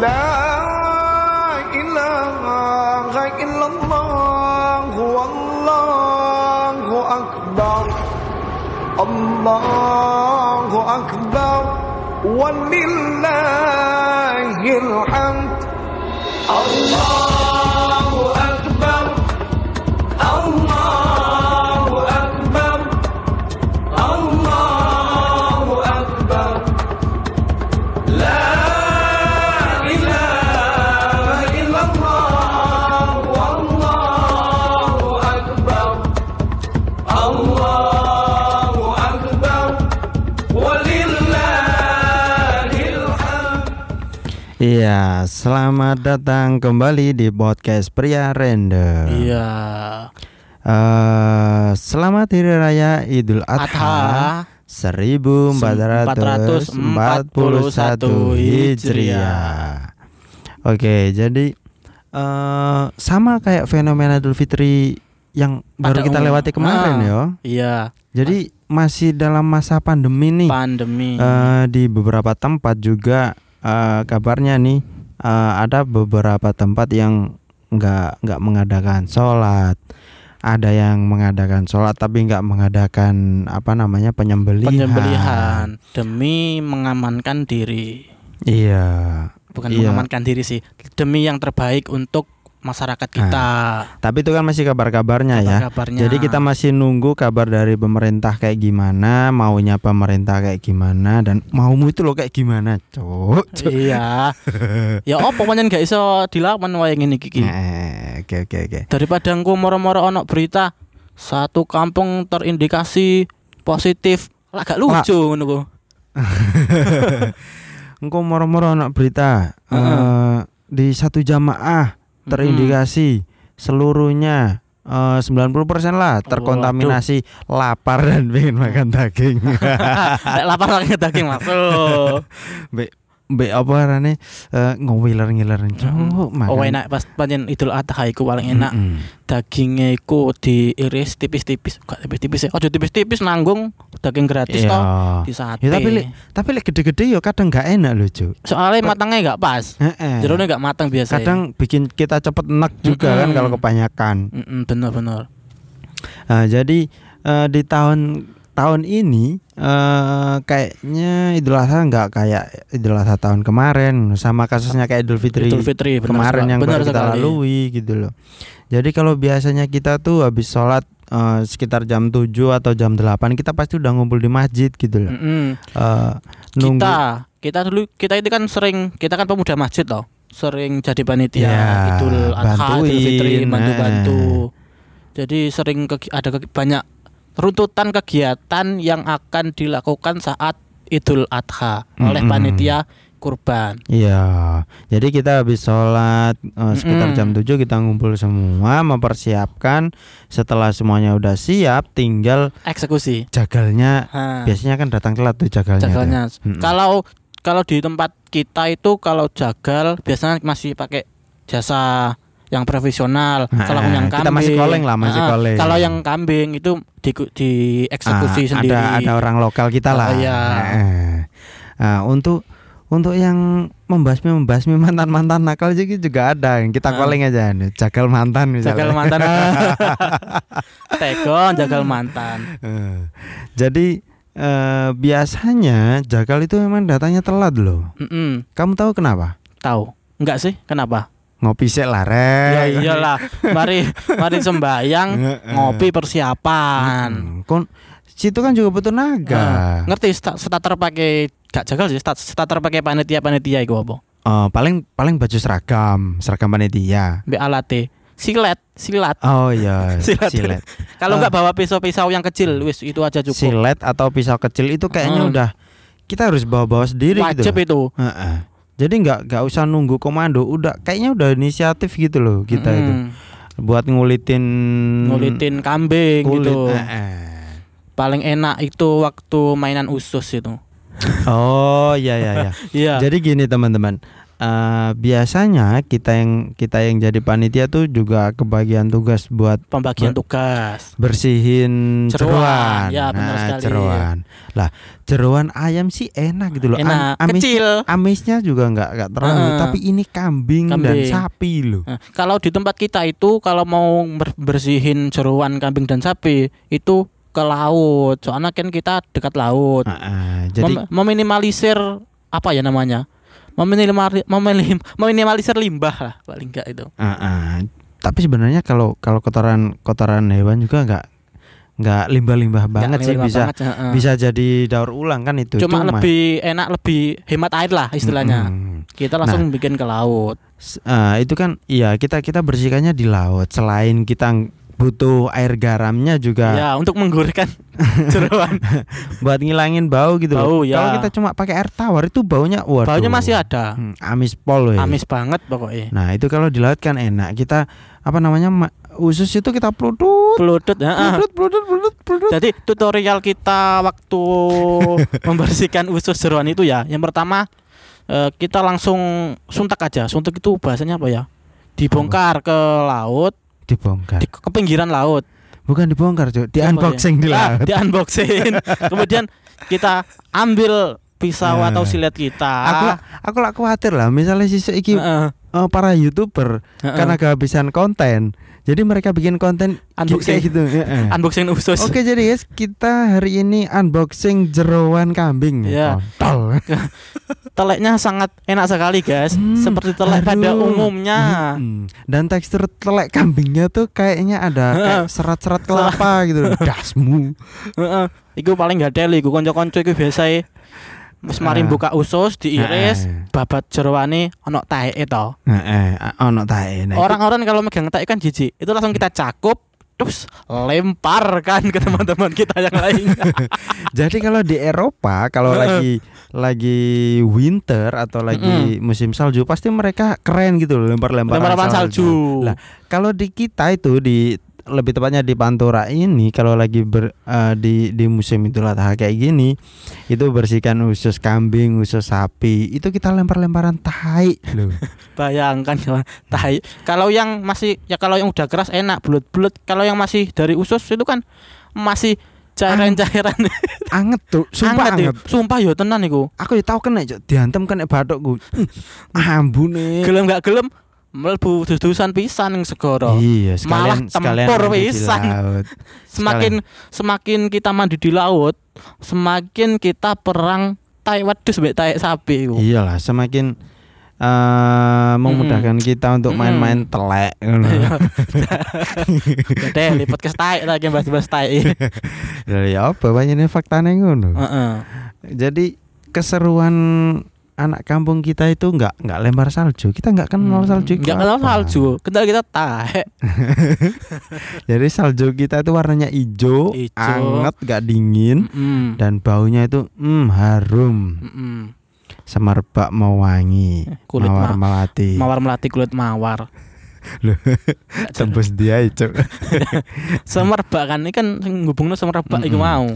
لا إله إلا الله والله أكبر الله أكبر ولله Iya, selamat datang kembali di podcast Pria Random. Iya. Eh, selamat Hari Raya Idul Adha, Adha 1441 Hijriah. Oke, jadi eh sama kayak fenomena Idul Fitri yang baru Pada kita umum- lewati kemarin Ah. ya. Iya. Jadi masih dalam masa pandemi nih. Pandemi. Eh, di beberapa tempat juga eh, kabarnya nih eh, ada beberapa tempat yang nggak nggak mengadakan sholat, ada yang mengadakan sholat tapi nggak mengadakan apa namanya penyembelihan. Penyembelihan demi mengamankan diri. Iya. Bukan Iya. mengamankan diri sih, demi yang terbaik untuk masyarakat kita. Tapi itu kan masih kabar-kabarnya ya. Kabar-kabarnya. Jadi kita masih nunggu kabar dari pemerintah kayak gimana, maunya pemerintah kayak gimana dan maumu itu loh kayak gimana, cuk. cuk. Iya. ya opo pancen gak iso dilawan wae ngene iki. Eh, Oke oke oke. Daripada engko moro-moro ono berita satu kampung terindikasi positif, lah gak lucu ngono ku. Engkau moro-moro anak berita Heeh. eh, di satu jamaah terindikasi seluruhnya eh, 90% lah terkontaminasi lapar dan pengen makan daging. Lapar lagi daging masuk. Be apa arane eh, ngowiler ngiler cuk makan. Oh enak pas pancen Idul Adha iku paling enak. Mm-mm. Dagingnya iku diiris tipis-tipis, gak tipis-tipis ya. Ojo tipis-tipis nanggung daging gratis Iya. toh di sate. Ya, tapi lek tapi lek gede-gede yo kadang gak enak loh, Cuk. Soalnya matangnya gak pas. Heeh. Jerone gak matang biasa. Kadang bikin kita cepet enak juga kan kalau kebanyakan. bener-bener. Nah, jadi eh, di tahun tahun ini eh kayaknya Idul Adha nggak kayak Idul Adha tahun kemarin sama kasusnya kayak Idul Fitri, Idul Fitri kemarin sekali- yang bener baru kita lalui gitu loh. Jadi kalau biasanya kita tuh habis sholat eh, sekitar jam 7 atau jam 8 kita pasti udah ngumpul di masjid gitu loh. Mm-mm. Eh, nunggu Kita, kita dulu kita itu kan sering kita kan pemuda masjid loh. Sering jadi panitia Ya, Idul Adha, Idul Fitri, bantu-bantu. eh. Jadi sering kegi- ada kegi- banyak runtutan kegiatan yang akan dilakukan saat Idul Adha oleh panitia kurban. Iya, jadi kita habis sholat eh, sekitar Mm-mm. jam 7 kita ngumpul semua mempersiapkan setelah semuanya udah siap tinggal Eksekusi. jagalnya Ha, biasanya kan datang telat tuh jagalnya. tuh. jagalnya. Mm-mm. Kalau kalau di tempat kita itu kalau jagal biasanya masih pakai jasa yang profesional. Nah, kalau yang kambing kita masih koleng lah, masih Ah, koleng. Kalau yang kambing itu di, di eksekusi Ah, sendiri. Ada ada orang lokal kita Oh, lah. iya. Nah, nah, untuk untuk yang membasmi membasmi mantan mantan nakal juga juga ada yang kita Ah. koleng aja nih, jagal mantan misalnya. jagal mantan. Tegon jagal mantan. Jadi eh, biasanya jagal itu memang datanya telat loh. Mm-mm. Kamu tahu kenapa? Tahu? Enggak sih? Kenapa? Ngopi sik lah, Ya iyalah. Mari mari sembayang ngopi persiapan. Hmm, Kon situ kan juga butuh naga. Nah, ngerti sta- starter pakai gak jagal sih starter pakai panitia panitia iku apa Eh, paling paling baju seragam, seragam panitia. Mbak alate silet silat Oh iya, Silat. silet. kalau nggak bawa pisau-pisau yang kecil wis itu aja cukup Silet atau pisau kecil itu kayaknya Hmm. udah kita harus bawa-bawa sendiri gitu. wajib loh. itu Heeh. Jadi nggak nggak usah nunggu komando, udah kayaknya udah inisiatif gitu loh kita itu Mm, buat ngulitin ngulitin kambing kulit. gitu Heeh. paling enak itu waktu mainan usus itu Oh iya iya iya. iya Jadi gini teman-teman, eh, biasanya kita yang kita yang jadi panitia tuh juga kebagian tugas buat Pembagian Ber- tugas. bersihin Jeroan. jeroan. Ya, benar nah, sekali. jeroan. Lah, jeroan ayam sih enak gitu loh. Enak, Am- amis, kecil. amisnya juga nggak nggak terlalu, Heeh. tapi ini kambing, dan Kambing. sapi loh. Nah, kalau di tempat kita itu kalau mau ber- bersihin jeruan kambing dan sapi itu ke laut. Soalnya kan kita dekat laut. Ah, ah, jadi Mem- meminimalisir apa ya namanya? Meminimali- meminim- meminimalisir limbah lah paling enggak itu. ah, ah. tapi sebenarnya kalau kalau kotoran kotoran hewan juga nggak nggak limbah-limbah banget Nggak sih limbah bisa banget, heeh. bisa jadi daur ulang kan itu. Cuma, lebih enak lebih hemat air lah istilahnya. Mm-mm. Kita langsung bikin ke laut. Ah, itu kan iya kita kita bersihkannya di laut. Selain kita butuh air garamnya juga Ya, untuk menggurihkan jeruan. buat ngilangin bau gitu Bau, loh. ya. Kalau kita cuma pakai air tawar itu baunya waduh. Baunya masih ada. Hmm, amis pol weh. Amis banget pokoknya. Nah, itu kalau di laut kan enak. Kita apa namanya ma- usus itu kita pelutut Pelutut, pelutut pelutut pelutut pelutut. Jadi tutorial kita waktu membersihkan usus jeruan itu ya, yang pertama eh, kita langsung suntak aja. Suntak itu bahasanya apa ya? Dibongkar ke laut, Dibongkar. di, ke pinggiran laut. Bukan dibongkar, Cuk. Di Apa unboxing ya? di Ah, laut. di unboxing. Kemudian kita ambil pisau Nah. atau silet kita. Aku aku lah khawatir lah misalnya si iki Heeh, eh, para YouTuber heeh. karena kehabisan konten. Jadi mereka bikin konten Unboxing. gitu. heeh. unboxing usus. Oke jadi guys kita hari ini unboxing jeroan kambing Iya. Kontol. Teleknya sangat enak sekali, guys. Hmm, Seperti telek pada aduh. umumnya. Mm-mm. Dan tekstur telek kambingnya tuh kayaknya ada kayak serat-serat kelapa gitu. Dasmu. Heeh. Iku paling gak teli iku kanca-kanca iku biasa wis mari buka usus diiris, babat jeroane ono taeke to. Heeh, ono tae. Nah, Orang-orang kalau megang taek kan jijik. Itu langsung kita cakup terus lempar kan ke teman-teman kita yang lainnya. Jadi kalau di Eropa kalau lagi lagi winter atau lagi musim salju pasti mereka keren gitu loh lempar-lemparan Lempar-lemparan salju. Lah, kalau di kita itu di lebih tepatnya di Pantura ini kalau lagi ber, eh, di di musim Idul Adha kayak gini itu bersihkan usus kambing, usus sapi, itu kita lempar-lemparan tai loh. Bayangkan ya, tai. Kalau yang masih ya kalau yang udah keras enak bulut-bulut. Kalau yang masih dari usus itu kan masih cairan-cairan Anget tuh, sumpah anget. anget. ya. Sumpah ya tenan iku. Aku ya tau kena diantem kena bathukku. Hmm, Ambune. Gelem gak gelem mlebu dus-dusan pisan ning segara. Iya, Malah sekalian sekalian tempur pisan. laut. Semakin semakin kita mandi di laut, semakin kita perang tai wedhus mbek tai sapi iku. Iyalah, semakin eh memudahkan kita untuk main-main telek ngono. Gede li podcast tai lagi bahas-bahas tai. Lah ya apa banyaknya faktanya ngono. Heeh. Jadi keseruan anak kampung kita itu nggak nggak lempar salju. Kita nggak kenal salju. itu Enggak kenal salju. Kenal kita tahe. Jadi salju kita itu warnanya hijau, Ijo. anget, nggak dingin, Mm. dan baunya itu hmm, harum. Mm-mm. Semerbak mewangi, Kulit mawar ma- melati. Mawar melati kulit mawar. Loh, Tembus dia itu. Semerbak kan ini kan ngubungno semerbak iku Mm-mm. mau.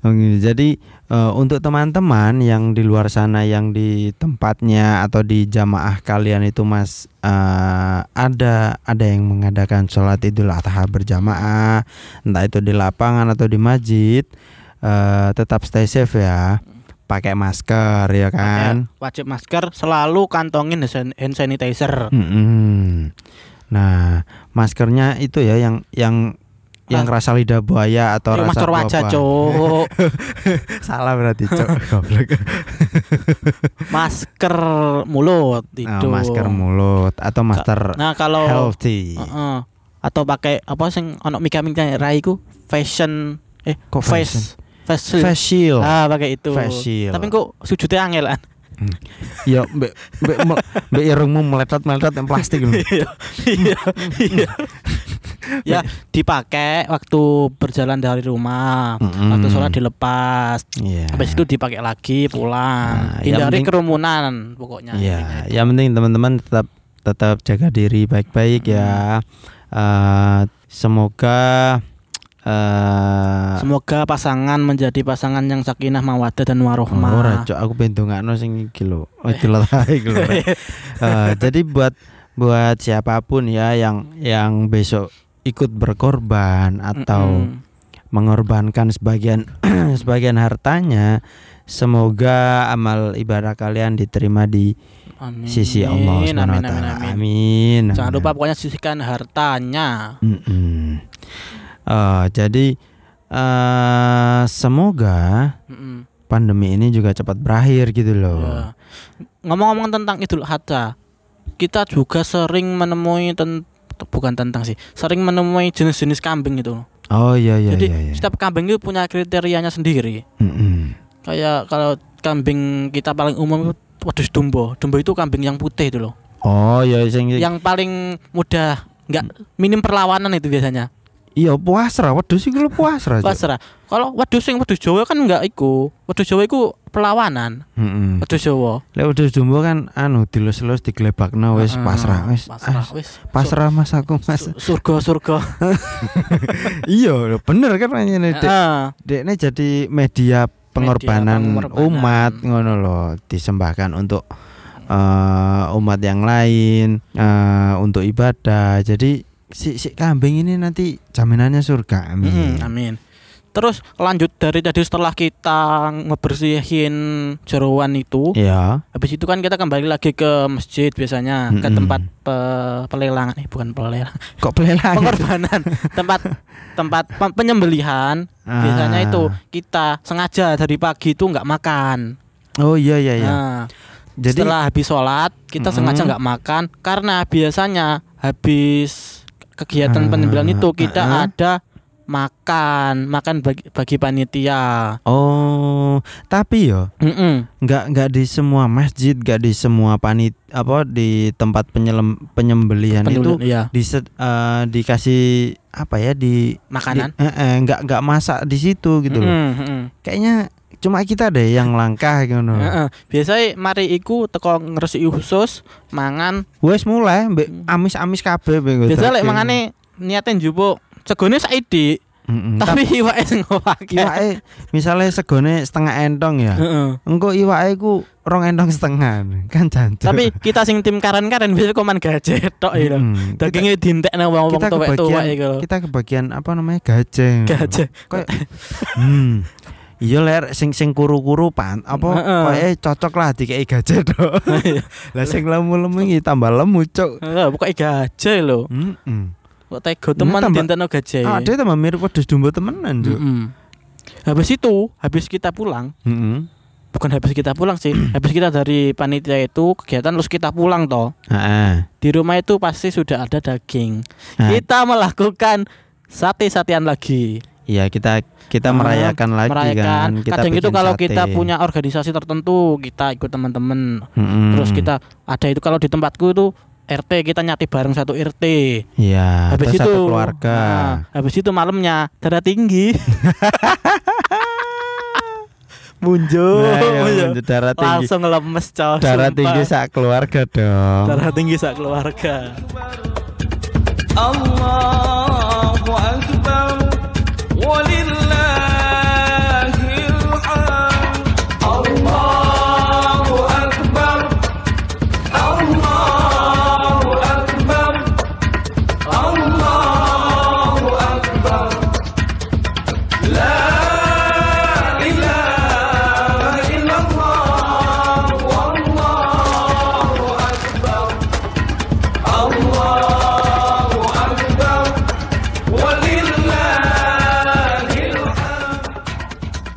Gitu. Jadi eh, untuk teman-teman yang di luar sana yang di tempatnya atau di jamaah kalian itu Mas eh, ada ada yang mengadakan sholat Idul Adha berjamaah, entah itu di lapangan atau di masjid, eh, tetap stay safe ya. Pakai masker ya kan. Pakai Wajib masker, selalu kantongin hand sanitizer. Mm-mm. Nah, maskernya itu ya yang yang yang rasa lidah buaya atau Ayo rasa masker wajah. Cuk. Salah berarti, Cok. Masker mulut Nah, itu. masker mulut atau masker Nah, kalau healthy. Heeh. atau pakai apa sing ono mika-mika raiku fashion eh Kok face shield. Face shield. Ah, pakai itu. Face shield. Tapi kok sujudnya angel Ya, mbek mbek mel- mbek irungmu meletot-meletot yang plastik. Iya. Iya. Iya. Ya, dipakai waktu berjalan dari rumah. Mm-mm. Waktu sholat dilepas. Iya. Habis itu dipakai lagi pulang. Nah, Hindari penting- kerumunan pokoknya. Iya, yang penting teman-teman tetap tetap jaga diri baik-baik ya. Eh, semoga eh Semoga pasangan menjadi pasangan yang sakinah mawaddah dan warohmah. ora cok aku pengen dongakno sing iki lho. Oh ae iki lho. Eh, jadi buat buat siapa pun ya yang yang besok ikut berkorban atau Mm-mm. mengorbankan sebagian sebagian hartanya semoga amal ibadah kalian diterima di Amin. sisi Allah Subhanahu wa amin, taala. amin, amin. Amin. Jangan lupa pokoknya sisihkan hartanya. Mm-mm. Eh, jadi eh semoga pandemi ini juga cepat berakhir gitu loh. Ya. Ngomong-ngomong tentang Idul Adha, kita juga sering menemui ten- bukan tentang sih, sering menemui jenis-jenis kambing itu. loh. Oh iya iya Jadi iya. iya. setiap kambing itu punya kriterianya sendiri. Mm-mm. Kayak kalau kambing kita paling umum itu wedus dombo. Dombo itu kambing yang putih itu loh. Oh iya sing Yang paling mudah nggak minim perlawanan itu biasanya. Iya puasra wedhus iku lho puasra. Pasrah. Kalau wedus yang wedus Jawa kan enggak iku. Wedus Jawa iku perlawanan. Heeh. Wedus Jawa. Lek wedhus jumbo kan anu dilus-lus diglebakno wis Heeh, pasrah wis. Pasrah Ah, wis. Pasrah Mas aku Mas. Su- Surga surga. iya bener kan ngene Dek. Heeh. Dekne jadi media pengorbanan pengorbanan. umat ngono loh, disembahkan untuk eh, umat yang lain, eh, untuk ibadah. Jadi si, si kambing ini nanti jaminannya surga. Amin. Mm-mm, amin. Terus lanjut dari tadi setelah kita ngebersihin jeroan itu, Iya. habis itu kan kita kembali lagi ke masjid biasanya ke Mm-mm. tempat pe- pelelangan, eh bukan pelelangan, Kok pelelangan? pengorbanan, tempat tempat pe- penyembelihan. Biasanya Ah. itu kita sengaja dari pagi itu nggak makan. Oh iya iya iya. Nah, Jadi setelah habis sholat kita Mm-mm. sengaja nggak makan karena biasanya habis kegiatan penyembelihan itu kita ah. ada makan makan bagi, bagi panitia. oh, tapi yo Mm-mm. nggak nggak di semua masjid, nggak di semua panit apa di tempat penyelem, penyembelihan itu Penyembelihan, iya. di dikasih apa ya di makanan. di- eh, eh, nggak nggak masak di situ gitu loh. Kayaknya cuma kita deh yang langkah gitu. Heeh. Biasanya mari iku teko ngresiki khusus mangan. Wes mulai amis-amis kabeh Biasa lek mangane niatin njupuk segone saidi, Mm-mm. tapi iwake sing ngowake. iwake misalnya segone setengah entong ya. Heeh. Engko iwake ku rong entong setengah kan jancuk. Tapi kita sing tim karen-karen biasa koman gajet tok ya. Dagingnya dintekne wong-wong kita tuwek-tuwek iku. kita kebagian apa namanya gajeng Gajah. Kayak, hmm iya ler sing sing kuru-kuru pan apa Heeh. kayak cocok lah dikei gajah dong lah sing lemu-lemu iki tambah lemu cuk Heeh, pokoke gajah lho. Heeh. Kok tega teman tambah- dintekno gajah. Ah, dia tambah mirip wedhus dumbo temenan, Cuk. Mm-mm. Habis itu, habis kita pulang, Heeh. bukan habis kita pulang sih, habis kita dari panitia itu kegiatan terus kita pulang toh. Heeh. Di rumah itu pasti sudah ada daging. Nah, Kita melakukan sate-satean lagi. Iya, kita kita Ah, merayakan lagi Merayakan. kan. Kita Kadang itu kalau sate. kita punya organisasi tertentu, kita ikut teman-teman. Mm-mm. Terus kita ada itu kalau di tempatku itu RT kita nyati bareng satu RT. Iya. Habis itu satu keluarga. Nah, habis itu malamnya darah tinggi. muncul, nah, iya, muncul. darah tinggi. Langsung lemes cowok. Darah sumpah. tinggi saat keluarga dong. Darah tinggi saat keluarga. Allah akbar.